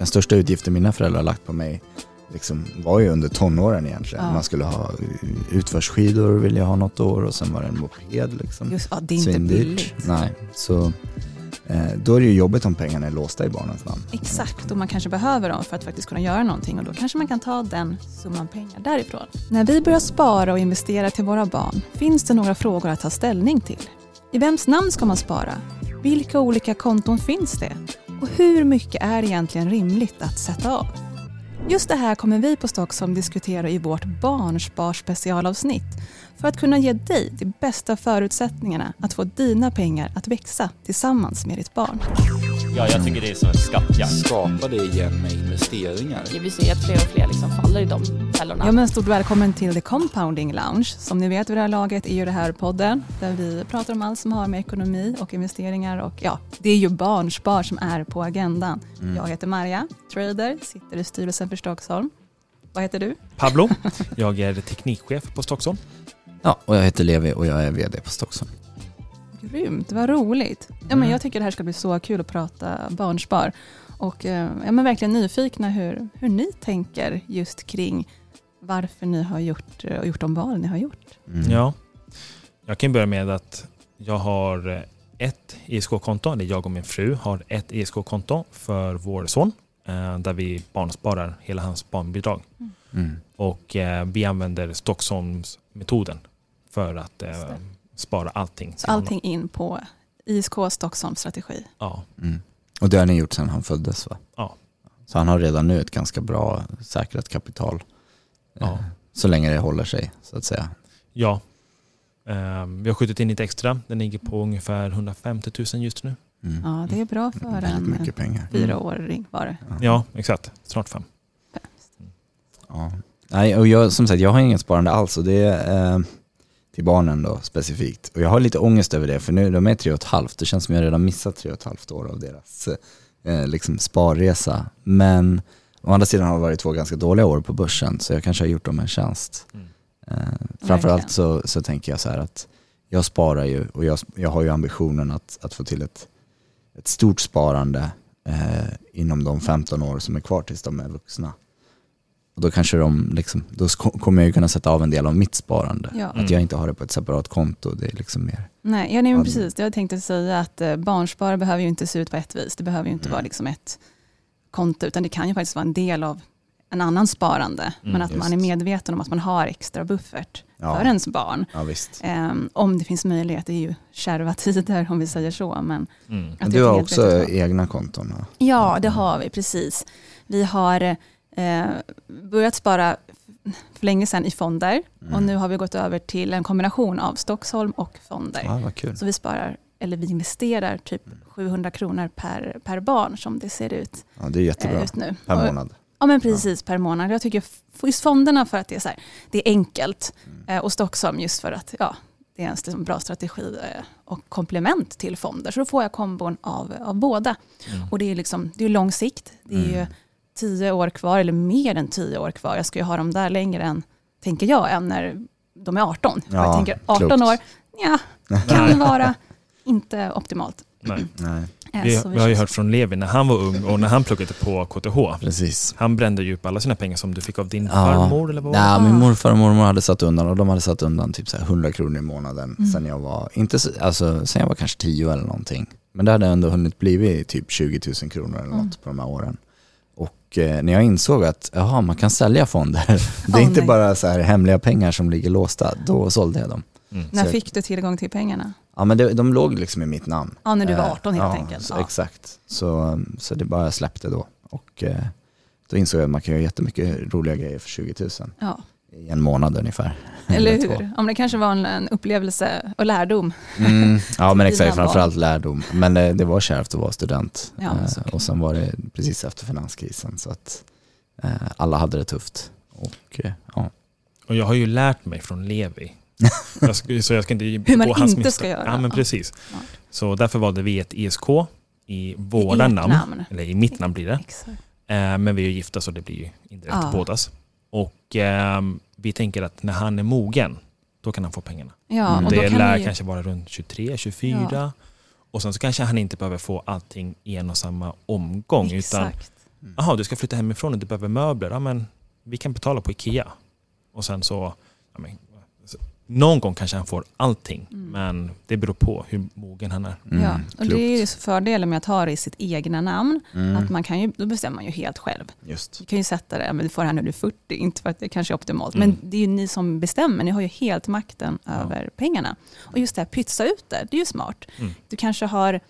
den största utgiften mina föräldrar har lagt på mig liksom, var ju under tonåren egentligen. Ja. Man skulle ha utförsskidor vill jag ha något år och sen var det en moped liksom. Just, ja, det är inte Svindyrt. billigt. Nej, så eh, då är det ju jobbigt om pengarna är låsta i barnens namn. Exakt, och man kanske behöver dem för att faktiskt kunna göra någonting och då kanske man kan ta den summan pengar därifrån. När vi börjar spara och investera till våra barn finns det några frågor att ta ställning till. I vems namn ska man spara? Vilka olika konton finns det? Och hur mycket är egentligen rimligt att sätta av? Just det här kommer vi på Stockholm diskutera i vårt barnsparspecialavsnitt för att kunna ge dig de bästa förutsättningarna att få dina pengar att växa tillsammans med ditt barn. Ja, jag tycker det är som en skattjakt. skapa det igen med investeringar. Vi ser att fler och fler liksom faller i de fällorna. Ja, men stort välkommen till The Compounding Lounge. Som ni vet vid det här laget är ju det här podden där vi pratar om allt som har med ekonomi och investeringar och ja, det är ju barnspar som är på agendan. Mm. Jag heter Marja, trader, sitter i styrelsen för Stockholm. Vad heter du? Pablo, jag är teknikchef på Stockholm. Ja, och jag heter Levi och jag är VD på Stockholm. Grymt, vad roligt. Ja, men Mm. jag tycker det här ska bli så kul att prata barnspar. Och eh, jag är verkligen nyfikna hur, hur ni tänker just kring varför ni har gjort, eh, gjort de val ni har gjort. Mm. Ja. Jag kan börja med att jag har eh, ett ISK-konto, eller jag och min fru har ett ISK-konto för vår son där vi barnsparar hela hans barnbidrag. Mm. Och eh, vi använder Stockholmsmetoden för att eh. Spara allting. Så till honom. allting in på ISK Stockholms strategi. Ja, Mm. Och det har ni gjort sedan han föddes va? Ja. Så han har redan nu ett ganska bra säkrat kapital. Ja. Eh, Så länge det håller sig så att säga. ja. Eh, vi har skjutit in lite extra. Den ligger på ungefär 150 000 just nu. Mm. Ja, det är bra för Väldigt en mycket pengar. fyraåring var det. Ja, exakt. Snart fem. Ja. Nej, och jag, som sagt, jag har inget sparande alls och det är eh, till barnen då specifikt. Och jag har lite ångest över det för nu de är tre och ett halvt. Det känns som jag redan missat tre och ett halvt år av deras eh, liksom sparresa. Men å andra sidan har det varit två ganska dåliga år på börsen så jag kanske har gjort dem en tjänst. Mm. Eh, framförallt så, så tänker jag så här att jag sparar ju och jag, jag har ju ambitionen att, att få till ett, ett stort sparande eh, inom de 15 år som är kvar tills de är vuxna. Och då kanske de, liksom, då kommer jag ju kunna sätta av en del av mitt sparande. Ja. Mm. Att jag inte har det på ett separat konto, det är liksom mer. Nej, ja, nej men precis. Jag tänkte säga att eh, barnspar behöver ju inte se ut på ett vis. Det behöver ju inte Mm. vara liksom ett konto, utan det kan ju faktiskt vara en del av en annan sparande. men Mm, att man just. är medveten om att man har extra buffert Ja. för ens barn. Ja visst. Ehm, om det finns möjlighet, det är ju kärva tider om vi säger så. Men Mm. att Men du har också egna konton? Ja, det har vi, precis. Vi har eh, börjat spara för länge sedan i fonder Mm. och nu har vi gått över till en kombination av Stockholm och fonder. Ja, kul. Så vi sparar, eller vi investerar typ 700 kronor per, per barn som det ser ut Ja, det är eh, jättebra. just nu. Per månad. Ja men precis per månad. Jag tycker just fonderna för att det är, så här, det är enkelt Mm. eh, och Stockholm just för att ja, det är en liksom bra strategi eh, och komplement till fonder. Så då får jag kombon av, av båda. Mm. Och det är, liksom, det är lång sikt. Det är ju Mm. Tio år kvar eller mer än tio år kvar. Jag ska ju ha dem där längre än, tänker jag, än när de är 18. Ja, jag tänker 18 klokt. år, ja, kan vara inte optimalt. Nej. Nej, Eh, Vi, vi har ju hört från Levi när han var ung och när han pluggade på KTH. precis. Han brände ju upp alla sina pengar som du fick av din Ja. farmor eller vad? Nej, min Ah. morfar och mormor hade satt undan och de hade satt undan typ så här 100 kronor i månaden Mm. sen jag var, inte så, alltså sen jag var kanske 10 eller någonting. Men det hade ändå hunnit bli typ 20 000 kronor eller något Mm. på de här åren. Och eh, när jag insåg att jaha, man kan sälja fonder, det är Åh, inte nej. bara så här hemliga pengar som ligger låsta, då sålde jag dem. Mm. När fick du tillgång till pengarna? Ja men det, de låg liksom i mitt namn. Ja, när du var Eh, 18 helt ja, enkelt. Så, Ja. Exakt, så, så det bara släppte då. Och eh, då insåg jag att man kan göra jättemycket roliga grejer för 20 000 Ja. I en månad ungefär. Eller hur? Om det kanske var en, en upplevelse och lärdom. Mm, ja men exakt, framförallt lärdom. Men det, det var kärvt att vara student. Ja, Eh, och sen var det precis efter finanskrisen så att eh, alla hade det tufft. Och, eh, ja. Och jag har ju lärt mig från Levi. Jag ska, så jag ska inte Hur man inte ska göra. Ja men precis. Ja. Så därför valde vi ett ISK i våra I namn. namn. Eller i mitt namn blir det. Exakt. Eh, men vi är ju gifta så det blir ju indirekt Ja. bådas. Och ehm, vi tänker att när han är mogen, då kan han få pengarna. Ja, Mm. och då det kan lär ju, kanske vara runt 23, 24. Och sen så kanske han inte behöver få allting i en och samma omgång. Utan Exakt. Jaha, du ska flytta hemifrån och du behöver möbler. Ja, men vi kan betala på Ikea. Och sen så, ja, men, så någon gång kanske han får allting. Mm. Men det beror på hur mogen han är. Mm, ja, och klokt. det är ju fördelen med att ha det i sitt egna namn. Mm, Att man kan ju, då bestämmer man ju helt själv. just. Du kan ju sätta det, men du får det här när du är 40, inte för att det kanske är optimalt. Mm. Men det är ju ni som bestämmer, ni har ju helt makten Ja. över pengarna. Och just det här, pytsa ut det, det är ju smart. Mm. Du kanske har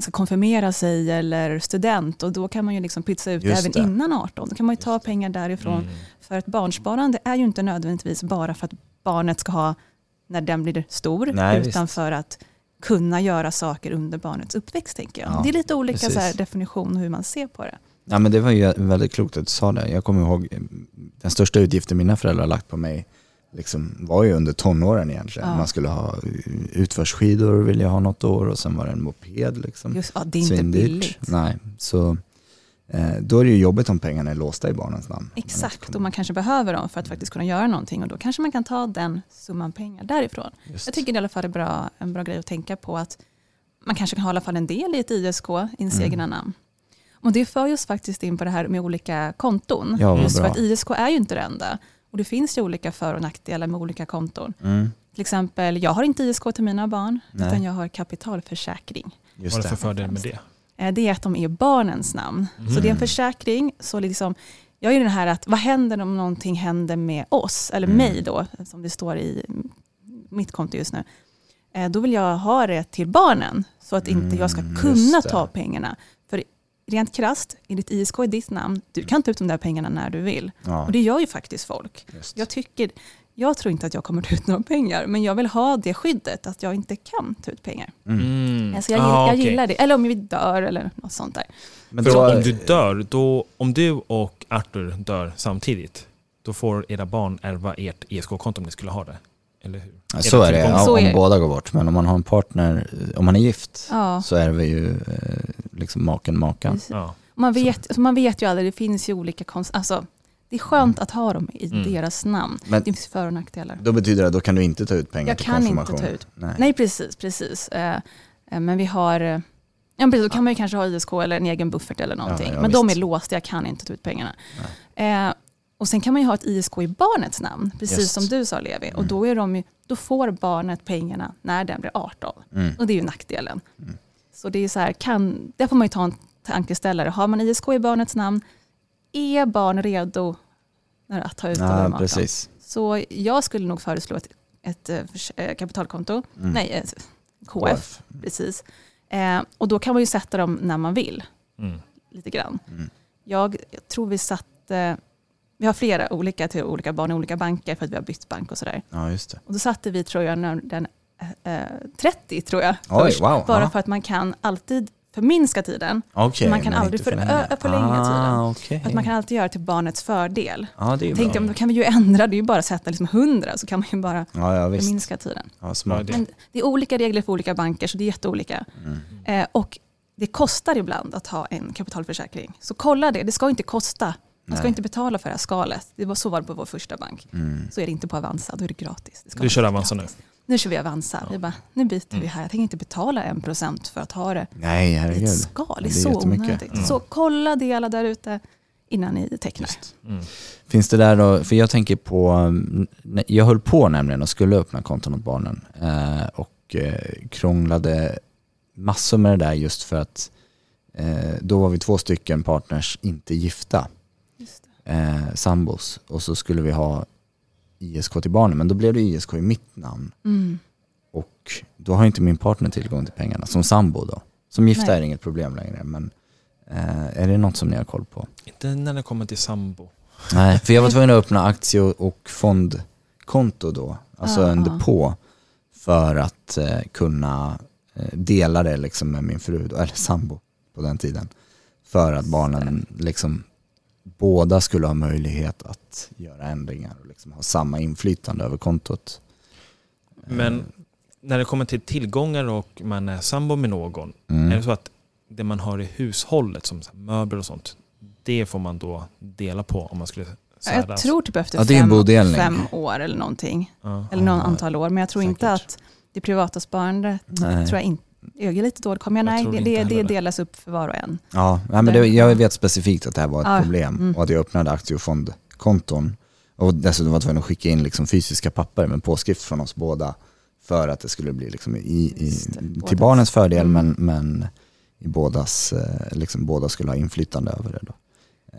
ska konfirmera sig eller student och då kan man ju liksom pytsa ut Just även det. innan 18. Då kan man ju ta pengar därifrån. Mm. För ett barnsparande är ju inte nödvändigtvis bara för att barnet ska ha när den blir stor, Nej, utan visst. för att kunna göra saker under barnets uppväxt. tänker jag. Ja, det är lite olika precis. så här, definition hur man ser på det. Ja men det var ju väldigt klokt att du sa det. Jag kommer ihåg eh, den största utgiften mina föräldrar har lagt på mig liksom, var ju under tonåren egentligen. Ja. Man skulle ha eh, utförsskidor ville jag ha något år och sen var det en moped liksom. Just, ja, det är inte Svindyrt. billigt. Nej, så då är det ju jobbigt om pengarna är låsta i barnens namn. Exakt, och man kanske behöver dem för att faktiskt kunna göra någonting och då kanske man kan ta den summan pengar därifrån. Just. Jag tycker det i alla fall är bra, en bra grej att tänka på att man kanske kan ha i alla fall en del i ett ISK, i ens Mm. egna namn. Och det för oss faktiskt in på det här med olika konton. Ja, Just för bra. att ISK är ju inte det enda. Och det finns ju olika för och nackdelar med olika konton. Mm, Till exempel, jag har inte ISK till mina barn, Nej. utan jag har kapitalförsäkring. just Vad är det det. för fördel med det? Eh, Det är att de är barnens namn. Så det är en Mm. försäkring. Så liksom, jag är den här att vad händer om någonting händer med oss, eller Mm. mig då, som det står i mitt konto just nu. Eh, Då vill jag ha det till barnen, så att inte jag ska Mm, kunna ta pengarna. För rent krasst, i ditt ISK i ditt namn, du kan ta ut de där pengarna när du vill. Ja, Och det gör ju faktiskt folk. just. Jag, tycker, jag tror inte att jag kommer ta ut några pengar, men jag vill ha det skyddet att jag inte kan ta ut pengar. Mm. Mm. Alltså jag, Ah, jag okej. gillar det. Eller om vi dör eller något sånt där. Men då, om du dör, då, om du och Arthur dör samtidigt, då får era barn ärva ert ESK-konto om ni skulle ha det. Eller hur? Ja, så är det, ja, Så om är det. båda går bort. Men om man har en partner, om man är gift, Ja. så är vi ju eh, liksom maken, makan. Man vet, alltså man vet ju aldrig, det finns ju olika konst... Alltså, det är skönt att ha dem i Mm. deras namn. Men Det finns för och nackdelar. då betyder det att då kan du inte ta ut pengar Jag till kan inte konfirmation? ta ut. Nej. Nej, precis. precis. Eh, eh, men vi har... eh, Ja, precis, då kan man ju kanske ha ISK eller en egen buffert eller någonting. Ja, ja, men de är visst. låsta, jag kan inte ta ut pengarna. Eh, och sen kan man ju ha ett ISK i barnets namn, precis Just. som du sa Levi. Och Mm. då, är de ju, då får barnet pengarna när den blir 18. Mm. Och det är ju nackdelen. Mm. Så det är så här, kan, där får man ju ta en tankeställare. Har man ISK i barnets namn, är barn redo att ta ut Ja, de är 18? precis. Så jag skulle nog föreslå ett, ett eh, eh, kapitalkonto, Mm. nej, ett KF, precis. Eh, och då kan man ju sätta dem när man vill, Mm. lite grann. Mm. Jag, jag tror vi satte, vi har flera olika till olika barn i olika banker för att vi har bytt bank och sådär. Ja, just det. Och då satte vi, tror jag, när- den eh, 30 tror jag, Oj, först. wow. Bara Ja. för att man kan alltid förminska tiden. Okej, man kan aldrig förlänga tiden. ah, okej. För att man kan alltid göra till barnets fördel. Ja, det är bra. jag, då kan vi ju ändra, det är ju bara att sätta liksom 100 så kan man ju bara Ja, ja visst. förminska tiden. Smart. Det- Men det är olika regler för olika banker så det är jätteolika. Mm. Eh, och det kostar ibland att ha en kapitalförsäkring. Så kolla det, det ska inte kosta. Man ska Nej. inte betala för det här skalet. Det var så var det på vår första bank. Mm. Så är det inte på Avanza, då är det gratis. Det ska Du kör Avanza nu? Nu kör vi Avanza. Vi bara, nu byter vi Mm. här. Jag tänker inte betala en procent för att ha det Nej, herregud. ett skal. Det är, Det är så onödigt. Mm. Så kolla det alla där ute innan ni tecknar. Mm. Finns det där då, för jag tänker på, mm, jag höll på nämligen och skulle öppna konton åt barnen eh, och eh, krånglade massor med det där just för att eh, då var vi två stycken partners, inte gifta, det. eh, sambos och så skulle vi ha ISK till barnen men då blev det ISK i mitt namn Mm. och då har inte min partner tillgång till pengarna som sambo då. Som gifta Nej. är det inget problem längre men eh, är det något som ni har koll på? Inte när det kommer till sambo. Nej, för jag var tvungen att öppna aktie och fondkonto då, alltså en Ja. depå för att eh, kunna eh, dela det liksom med min fru, då, eller sambo på den tiden. För att barnen liksom båda skulle ha möjlighet att göra ändringar och liksom ha samma inflytande över kontot. Men när det kommer till tillgångar och man är sambo med någon, Mm. är det så att det man har i hushållet som möbler och sånt, det får man då dela på om man skulle sära? Jag tror typ efter Ja, det är en fem, fem år eller någonting. Ja. Eller någon Ja, antal år. Men jag tror inte säkert. att det privata sparandet Nej. tror jag inte Ögat är lite dåligt, kommer jag? Jag Nej, det, det, det delas upp för var och en. Ja, nej, men det, jag vet specifikt att det här var ett Ja, problem mm. och att jag öppnade aktie och dessutom var jag tvungen att skicka in liksom fysiska papper med påskrift från oss båda för att det skulle bli liksom i, i, till barnens fördel Mm. men, men i bådas, eh, liksom båda skulle ha inflytande över det. Då.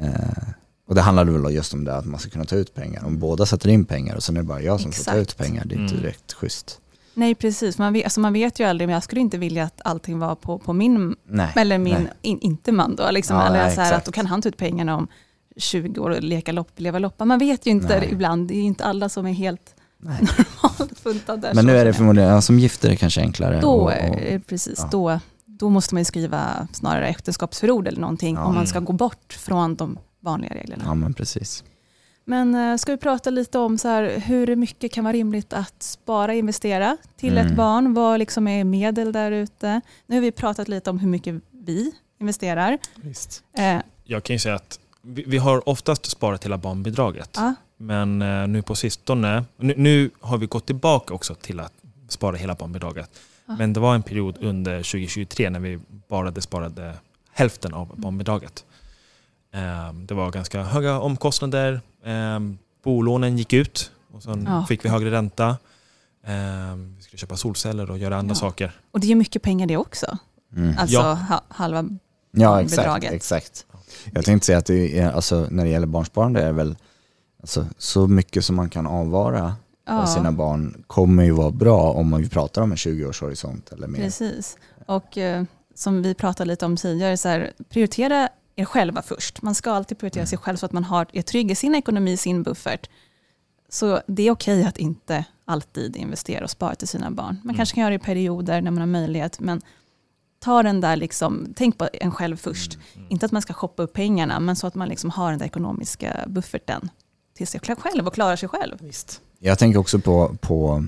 Eh, och det handlade väl just om det att man ska kunna ta ut pengar. Om båda sätter in pengar och sen är det bara jag som får ta ut Exakt. pengar, det är inte Mm. direkt schysst. Nej, precis. Man vet, alltså man vet ju aldrig, men jag skulle inte vilja att allting var på, på min, Nej. eller min, in, inte man då. Liksom, Ja, eller nej, så här, att då kan han ta ut pengarna om 20 år och leka lopp, leva loppa. Man vet ju inte Nej. ibland, det är inte alla som är helt Nej. normalt funtade. Men nu är det förmodligen, ja, som gifter är det kanske enklare. Då, och- och- precis, ja. då, då måste man ju skriva snarare äktenskapsförord eller någonting Ja. om man ska gå bort från de vanliga reglerna. Ja men precis. Men eh, ska vi prata lite om så här, hur mycket kan vara rimligt att spara och investera till Mm. ett barn? Vad liksom är medel där ute? Nu har vi pratat lite om hur mycket vi investerar. Visst. Eh, Jag kan ju säga att vi, vi har oftast sparat hela barnbidraget. ja, Men eh, nu på sistone, nu, nu har vi gått tillbaka också till att spara hela barnbidraget. Ja. Men det var en period under 2023 när vi bara sparade hälften av barnbidraget. Eh, Det var ganska höga omkostnader. Eh, Bolånen gick ut och sen Ja. fick vi högre ränta. Eh, Vi skulle köpa solceller och göra andra Ja. saker. och det är mycket pengar det också. Mm. Alltså Ja. ha, halva, Ja exakt, bidraget. exakt. Jag tänkte säga att det är, alltså, när det gäller barnsparande är det väl alltså, så mycket som man kan avvara ja, för sina barn kommer ju vara bra om man pratar om en 20-årshorisont eller mer. precis. Och eh, som vi pratade lite om tidigare, så här, prioritera er själva först. Man ska alltid prioritera Mm. sig själv så att man har, är trygg i sin ekonomi, sin buffert. Så det är okej att inte alltid investera och spara till sina barn. Man Mm. kanske kan göra det i perioder när man har möjlighet, men ta den där, liksom, tänk på en själv först. Mm. Inte att man ska shoppa upp pengarna, men så att man liksom har den där ekonomiska bufferten till sig själv och klarar sig själv. Visst. Jag tänker också på, på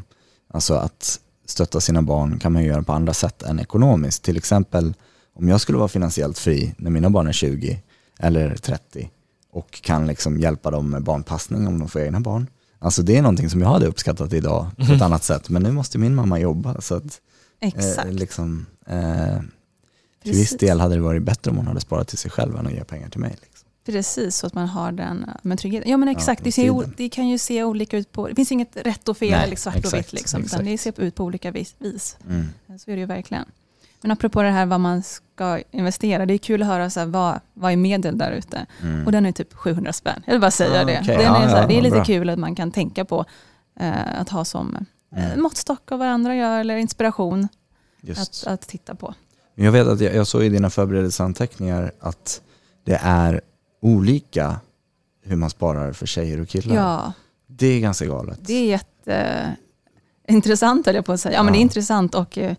alltså att stötta sina barn kan man göra på andra sätt än ekonomiskt. Till exempel om jag skulle vara finansiellt fri när mina barn är 20 eller 30 och kan liksom hjälpa dem med barnpassning om de får egna barn. Alltså det är någonting som jag hade uppskattat idag på ett annat sätt. Men nu måste min mamma jobba. Så att, Exakt. eh, liksom, eh, till viss del hade det varit bättre om hon hade sparat till sig själv än att ge pengar till mig. Liksom. Precis, så att man har den men tryggheten. Ja men exakt, Ja, det, ser det kan ju se olika ut på, det finns inget rätt och fel Nej, eller svart och exakt, vitt liksom, utan det ser ut på olika vis. vis. Mm. Så är det ju verkligen. Men apropå det här vad man ska investera, det är kul att höra så här, vad, vad är medel där ute. Mm. Och den är typ 700 spänn, jag vill bara säga Ah, det. okej. Den Ja, är så här, ja, det är lite bra. kul att man kan tänka på eh, att ha som eh, Mm. måttstock av vad andra gör eller inspiration att, att titta på. Men Jag vet att jag, jag såg i dina förberedelseanteckningar att det är olika hur man sparar för tjejer och killar. Ja, Det är ganska galet. Det är jätteintressant höll jag på att säga. Ja, men Ja. det är intressant och eh,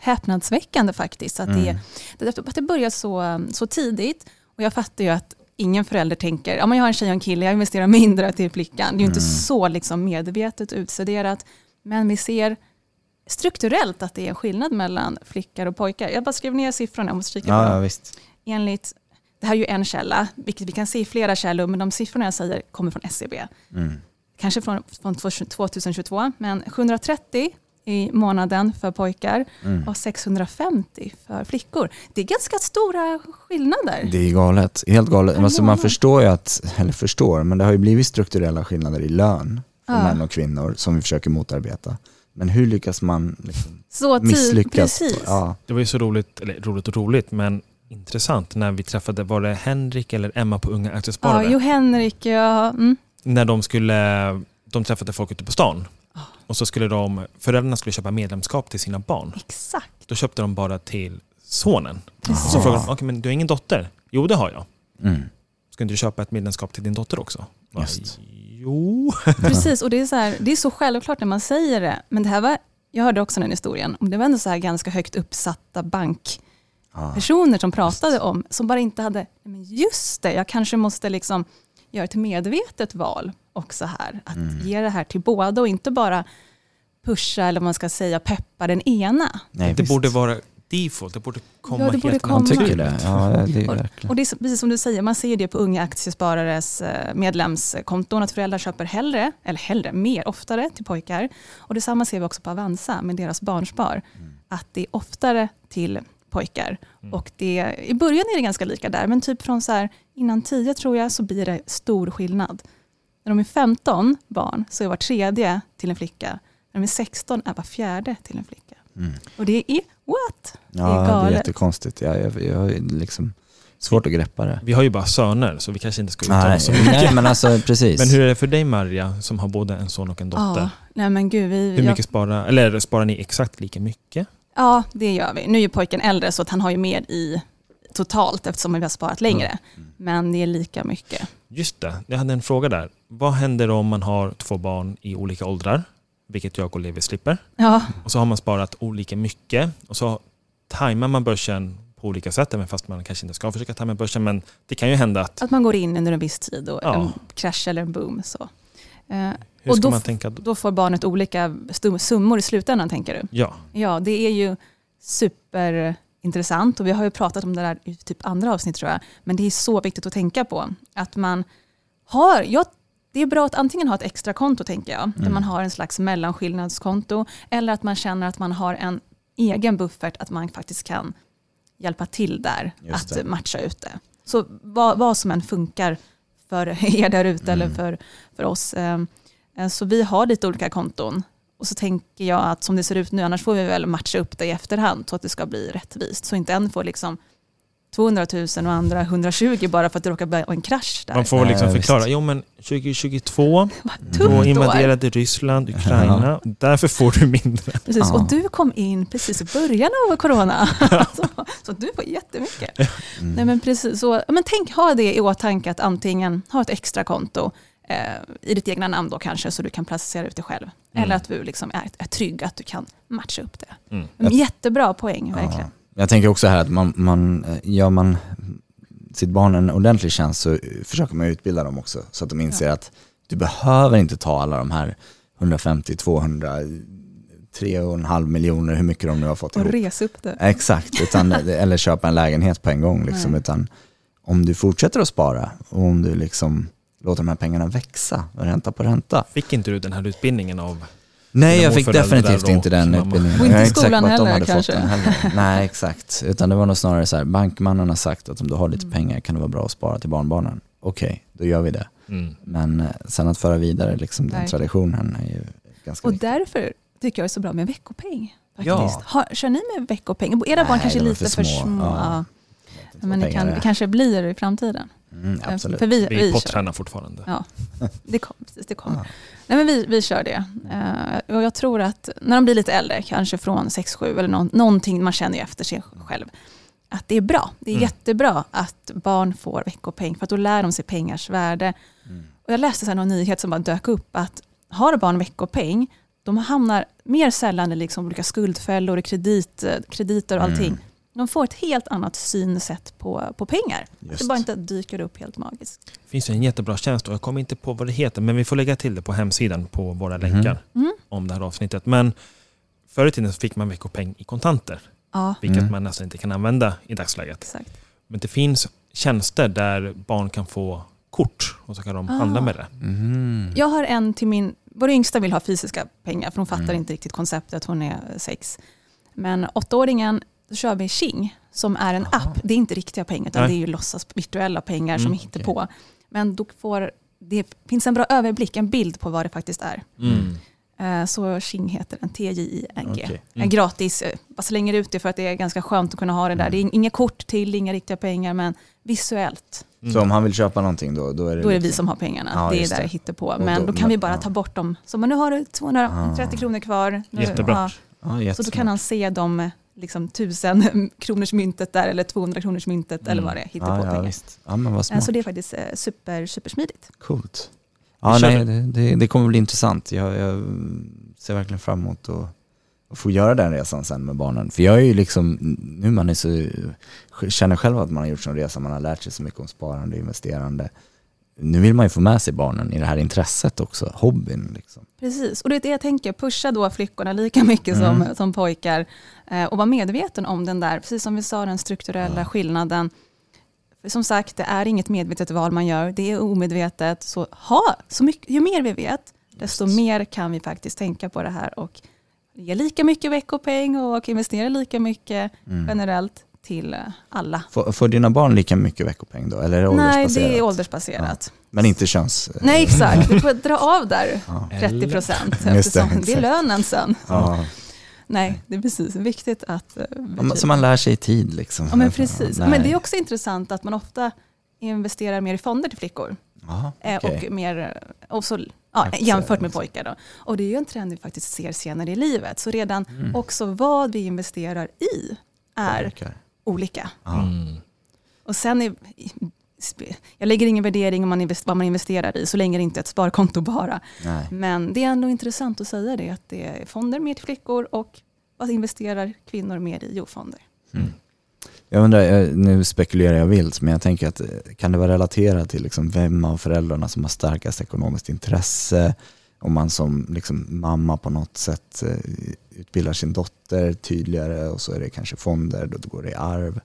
häpnadsväckande faktiskt. Att, det, Mm. det, att det börjar så, så tidigt. Och jag fattar ju att ingen förälder tänker, ja men jag har en tjej och en kille, jag investerar mindre till flickan. Det är ju inte Mm. så liksom medvetet utstuderat. Men vi ser strukturellt att det är en skillnad mellan flickor och pojkar. Jag bara skrev ner siffrorna, jag måste kika på Ja, dem ja visst. enligt, det här är ju en källa, vilket vi kan se i flera källor, men de siffrorna jag säger kommer från SCB. Mm. Kanske från, från 2022, men 730 i månaden för pojkar Mm. och 650 för flickor. Det är ganska stora skillnader. Det är galet. Helt galet. Alltså man förstår ju att, eller förstår, men det har ju blivit strukturella skillnader i lön för Ja. män och kvinnor som vi försöker motarbeta. Men hur lyckas man liksom Så ty- misslyckas? Precis. Ja. Det var ju så roligt, eller roligt och roligt, men intressant när vi träffade, var det Henrik eller Emma på Unga Ja, Aktiesparare? jo, Henrik, ja, mm. när de skulle, de träffade folk ute på stan. Ah. Och så skulle de, föräldrarna skulle köpa medlemskap till sina barn. exakt. Då köpte de bara till sonen. Precis. Så frågade de, okej men du har ingen dotter? Jo det har jag. Mm. Ska inte du köpa ett medlemskap till din dotter också? Just. Jo. Precis, och det är, så här, det är så självklart när man säger det. Men det här var, jag hörde också den historien, det var ändå så här ganska högt uppsatta bankpersoner Ja. som pratade om, som bara inte hade, men just det, jag kanske måste liksom göra ett medvetet val också här. Att Mm. ge det här till båda och inte bara pusha, eller man ska säga, peppa den ena. Nej, det visst. borde vara default, det borde komma Ja, det borde helt komma. Man tycker det. Ja, det Och, verkligen. och det är precis som du säger, man ser det på unga aktiesparares eh, medlemskonton, att föräldrar köper hellre, eller hellre, mer, oftare till pojkar. Och detsamma ser vi också på Avanza med deras barnspar. Mm. att det är oftare till pojkar. Mm. Och det, I början är det ganska lika där, men typ från så här, innan 10 tror jag så blir det stor skillnad. När de är 15 barn så är var tredje till en flicka. När de är 16 är var fjärde till en flicka. Mm. Och det är what? Ja, det är det är galet. jättekonstigt. Jag, jag, jag liksom svårt att greppa det. Vi har ju bara söner så vi kanske inte ska uttala oss så mycket. nej men alltså precis. Men hur är det för dig Maria som har både en son och en dotter? Ja, nej men gud, vi, Hur jag- mycket sparar, eller sparar ni exakt lika mycket? Ja, det gör vi. Nu är ju pojken äldre så att han har ju mer i totalt eftersom vi har sparat längre. Men det är lika mycket. Just det, jag hade en fråga där. Vad händer om man har två barn i olika åldrar? Vilket jag och Levi slipper. Ja, Och så har man sparat olika mycket. Och så tajmar man börsen på olika sätt, även fast man kanske inte ska försöka tajma börsen. Men det kan ju hända att... att man går in under en viss tid och Ja. en krasch eller en boom. Så. Eh, Hur Och ska då man tänka? då? Då får barnet olika summor i slutändan tänker du? Ja, Ja, det är ju superintressant och vi har ju pratat om det där i typ andra avsnitt tror jag. Men det är så viktigt att tänka på. Att man har, ja, det är bra att antingen ha ett extra konto tänker jag, där man har en slags mellanskillnadskonto, eller att man känner att man har en egen buffert, att man faktiskt kan hjälpa till där, att matcha ut det. Så vad, vad som än funkar för er där ute eller Mm. för, för oss. eh, eh, Så vi har lite olika konton. Och så tänker jag att som det ser ut nu, annars får vi väl matcha upp det i efterhand så att det ska bli rättvist. Så inte en får liksom 200 000 och andra 120 bara för att det råkar bli en krasch där. man får liksom förklara. Jo men 2022, Vad då invaderade Ryssland Ukraina. Därför får du mindre. Precis, Ja. och du kom in precis i början av corona. så, så du får jättemycket. Mm. Nej, men precis, så, men tänk, ha det i åtanke att antingen ha ett extra konto i ditt egna namn då kanske så du kan placera ut det själv. Mm. Eller att du liksom är, är trygg att du kan matcha upp det. Mm. Jättebra poäng, verkligen. Ja. Jag tänker också här att man, man, eh, gör man sitt barn en ordentlig tjänst så försöker man utbilda dem också så att de inser att du behöver inte ta alla de här 150, 200, 3,5 miljoner, hur mycket de nu har fått Och ihop. res upp det. Exakt, utan, eller köpa en lägenhet på en gång. Liksom, Nej. utan om du fortsätter att spara och om du liksom låter de här pengarna växa, ränta på ränta. Fick inte du den här utbildningen av... Nej, jag fick definitivt inte den utbildningen. Och inte Jag är i skolan heller, kanske. Heller. Nej, exakt. Utan det var nog snarare så här, bankmannen har sagt att om du har lite Mm. pengar kan det vara bra att spara till barnbarnen. Okej, då gör vi det. Mm. Men eh, sen att föra vidare liksom den traditionen är ju ganska Och viktigt. därför tycker jag det är så bra med veckopeng. Faktiskt. Ja. Har, kör ni med veckopeng? Era barn Nej, kanske är lite för för små. små. Ja. Ja. Men det, kan, det kanske blir i framtiden. Mm, absolut. För vi, Vi vi pottränar fortfarande. Ja, det kommer. Precis, det kommer. Ja. Nej, men vi, vi kör det. Eh, och jag tror att när de blir lite äldre, kanske från 6-7 eller någon, någonting man känner ju efter sig själv, att det är bra. Det är Mm. jättebra att barn får veckopeng för att då lär de sig pengars värde. Mm. Och jag läste här någon nyhet som bara dök upp att har barn veckopeng, de hamnar mer sällan i liksom olika skuldfällor, kredit, krediter och allting. Mm. De får ett helt annat synsätt på, på pengar. Just. Det bara inte dyker upp helt magiskt. Det finns ju en jättebra tjänst och jag kommer inte på vad det heter men vi får lägga till det på hemsidan på våra Mhm. länkar Mm. om det här avsnittet. Men förr i tiden så fick man veckopeng i kontanter Ja, vilket Mm. man nästan inte kan använda i dagsläget. exakt. Men det finns tjänster där barn kan få kort och så kan de Ah. handla med det. Mhm. Jag har en till min, vår yngsta vill ha fysiska pengar för hon fattar Mm. inte riktigt konceptet, hon är sex. Men åttaåringen, då kör vi Qing som är en Aha. app. Det är inte riktiga pengar utan Nej. det är ju låtsas virtuella pengar som Mm, vi hittar på. Men då får, det finns en bra överblick, en bild på vad det faktiskt är. Mm. Eh, Så Qing heter den, T-J-I-N-G. En Mm. gratis, eh, bara slänger ut det för att det är ganska skönt att kunna ha det där. Mm. Det är inga kort till, inga riktiga pengar men visuellt, Mm. Så om han vill köpa någonting då, då är det, då är det vi liksom- som har pengarna. Ja, det är där det. hittar på. Men då- då, kan vi bara ja. ta bort dem. Så men nu har du 230 Ah. kronor kvar. Nu, Jättebra. ja. Ja, Så då kan han se de liksom, tusen kronors myntet där eller 200 kronors myntet eller Mm. vad det är, hittar ja, på ja, visst. Ja, men vad Eh, smart. Så det är faktiskt eh, super, supersmidigt. Coolt. Ja, nej, det, det, det kommer bli intressant. Jag, jag ser verkligen fram emot att, att få göra den resan sen med barnen. För jag är ju liksom, nu man är så, känner själv att man har gjort sån resa, man har lärt sig så mycket om sparande och investerande. Nu vill man ju få med sig barnen i det här intresset också, hobbyn. Liksom. Precis, och det är det jag tänker, pusha då flickorna lika mycket som, Mm. som pojkar eh, och vara medveten om den där, precis som vi sa, den strukturella Ja. skillnaden. För som sagt, det är inget medvetet val man gör, det är omedvetet. Så ha, så mycket, ju mer vi vet, desto Just. mer kan vi faktiskt tänka på det här och ge lika mycket veckopeng och investera lika mycket Mm. generellt till eh, alla. Får, får dina barn lika mycket veckopeng då? Eller är det Nej, det är åldersbaserat. Men inte köns... Nej, exakt. Du får dra av där Ja. 30 procent det, det är lönen sen. Ja. Nej, det är precis viktigt att... eh, Ja, Så man lär sig i tid liksom. Ja, men precis. Nej. Men det är också intressant att man ofta investerar mer i fonder till flickor. Jaha, Eh, okej. Och mer, eh, och så, ja, jämfört med pojkar. Då. Och det är ju en trend vi faktiskt ser senare i livet. Så redan Mm. också vad vi investerar i är Påverkar. Olika. Mm. Och sen är, jag lägger ingen värdering om man vad man investerar i, så länge det inte är ett sparkonto bara. Nej. Men det är ändå intressant att säga det, att det är fonder mer till flickor och vad investerar kvinnor mer i? Jo, fonder. Jag undrar, eh, nu spekulerar jag vilt, men jag tänker att eh, kan det vara relaterat till liksom vem av föräldrarna som har starkast ekonomiskt intresse? Om man som liksom mamma på något sätt eh, utbildar sin dotter tydligare och så är det kanske fonder, då går det i arv.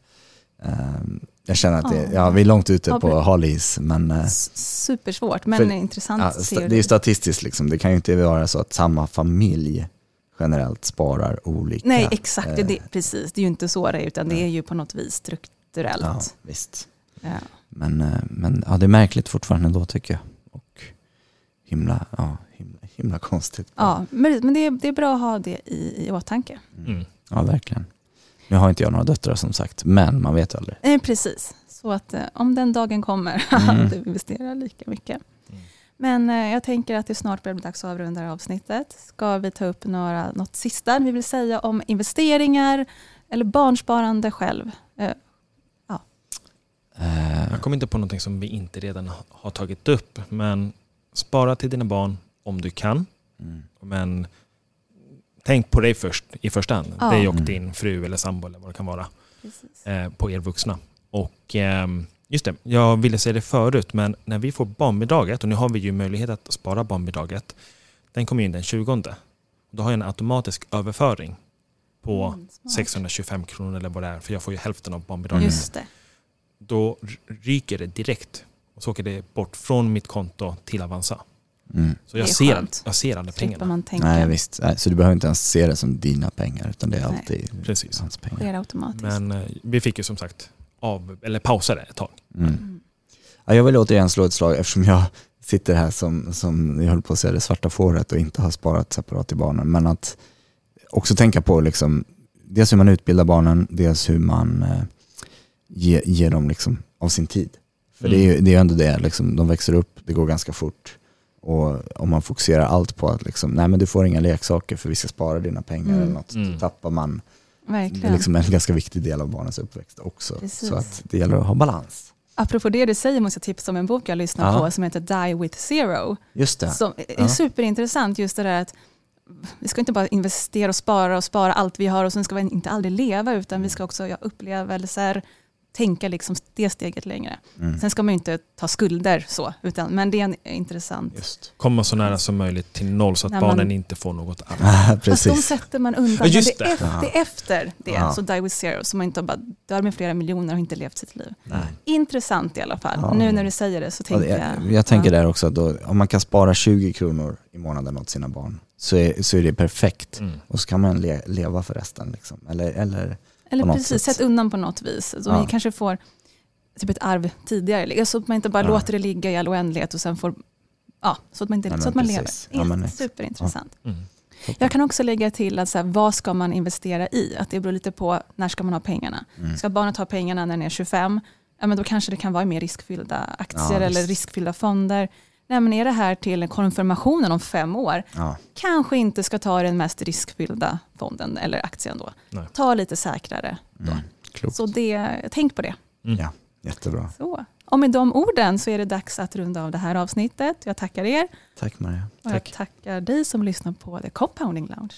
Ehm, Jag känner att det, ja, vi är långt ute på hal is, men eh, Supersvårt, men För- intressant. ja, sta- det är statistiskt, liksom. det kan ju inte vara så att samma familj generellt sparar olika. Nej, exakt. Det, Eh, det, precis. Det är ju inte så det är, utan det är ju på något vis strukturellt. Ja, visst. Ja. Men, men ja, det är märkligt fortfarande då tycker jag. Och himla, ja, himla, konstigt. Ja, men det, är, det är bra att ha det i, i åtanke. Mm. Ja, verkligen. Nu har inte jag några döttrar som sagt, men man vet aldrig. Eh, precis, så att eh, om den dagen kommer Mm. att du investerar lika mycket. Mm. Men eh, jag tänker att det snart börjar bli dags att avrunda det här avsnittet. Ska vi ta upp några, något sista vi vill säga om investeringar eller barnsparande själv? Eh, Eh, Jag kommer inte på någonting som vi inte redan ha- har tagit upp. Men spara till dina barn om du kan. mm, Men tänk på dig först i första hand. Ja. Dig och Mm. din fru eller sambo eller vad det kan vara. Eh, på er vuxna. Och ehm, just det, jag ville säga det förut, men när vi får barnbidraget, och nu har vi ju möjlighet att spara barnbidraget, den kommer in den 20. Då har jag en automatisk överföring på Mm, smart. 625 kronor eller vad det är, för jag får ju hälften av barnbidraget. Just det. Då ryker det direkt och så åker det bort från mitt konto till Avanza. Mm. Så jag Det ser, skönt. jag ser Slipper pengarna. man tänka. Nej, visst. Nej, så du behöver inte ens se det som dina pengar, utan det är Nej. alltid Precis. hans pengar. sker automatiskt. Men eh, vi fick ju som sagt av, eller pausa det ett tag. Mm. Mm. Ja, jag vill återigen slå ett slag eftersom jag sitter här som, som jag höll på att säga det svarta fåret och inte har sparat separat till barnen. Men att också tänka på liksom, dels hur man utbildar barnen, dels hur man eh, ger, ger dem liksom av sin tid. För det är ju det är ju ändå det, liksom, de växer upp, det går ganska fort. Och om man fokuserar allt på att liksom, nej men du får inga leksaker för vi ska spara dina pengar Mm. eller något, Mm. då tappar man, det Verkligen. är liksom en ganska viktig del av barnens uppväxt också. Precis. Så att det gäller att ha balans. Apropå det du säger måste jag tipsa om en bok jag lyssnar Ja. på som heter Die with Zero. Just det. Som är Ja. superintressant just det där att vi ska inte bara investera och spara och spara allt vi har och sen ska vi inte aldrig leva utan vi ska också göra upplevelser, tänka liksom det steget längre. Mm. Sen ska man ju inte ta skulder så, utan, men det är en intressant. Just. Komma så nära som möjligt till noll så att När man- barnen inte får något annat. Fast de sätter man undan. Ja, det, det. efter, det är efter det, Ja. så Die with Zero, så man inte bara dör med flera miljoner och inte levt sitt liv. Nej. Intressant i alla fall. Ja. Nu när du säger det så tänker jag, jag... jag tänker ja. där också att då, om man kan spara 20 kronor i månaden åt sina barn så är, så är det perfekt. Mm. Och så kan man le, leva för resten. Liksom. Eller, eller, Eller precis, sätt. undan på något vis. Så Ja. vi kanske får typ ett arv tidigare. Så att man inte bara Ja. låter det ligga i all oändlighet och sen får... Ja, så att man, inte, men så att man precis. Ja, lever. Superintressant. Mm. Jag kan också lägga till att så här, vad ska man investera i? Att det beror lite på när ska man ha pengarna. mm. Ska barnet ha pengarna när den är 25? Ja, men då kanske det kan vara i mer riskfyllda aktier Ja, eller riskfyllda fonder. Men är det här till konfirmationen om fem år? Ja, Kanske inte ska ta den mest riskfyllda fonden eller aktien då. Nej. Ta lite säkrare. mm. Så det, tänk på det. Mm. Ja. Jättebra. Så. Och med de orden så är det dags att runda av det här avsnittet. Jag tackar er Tack Maria. och Tack. jag tackar dig som lyssnar på The Compounding Lounge.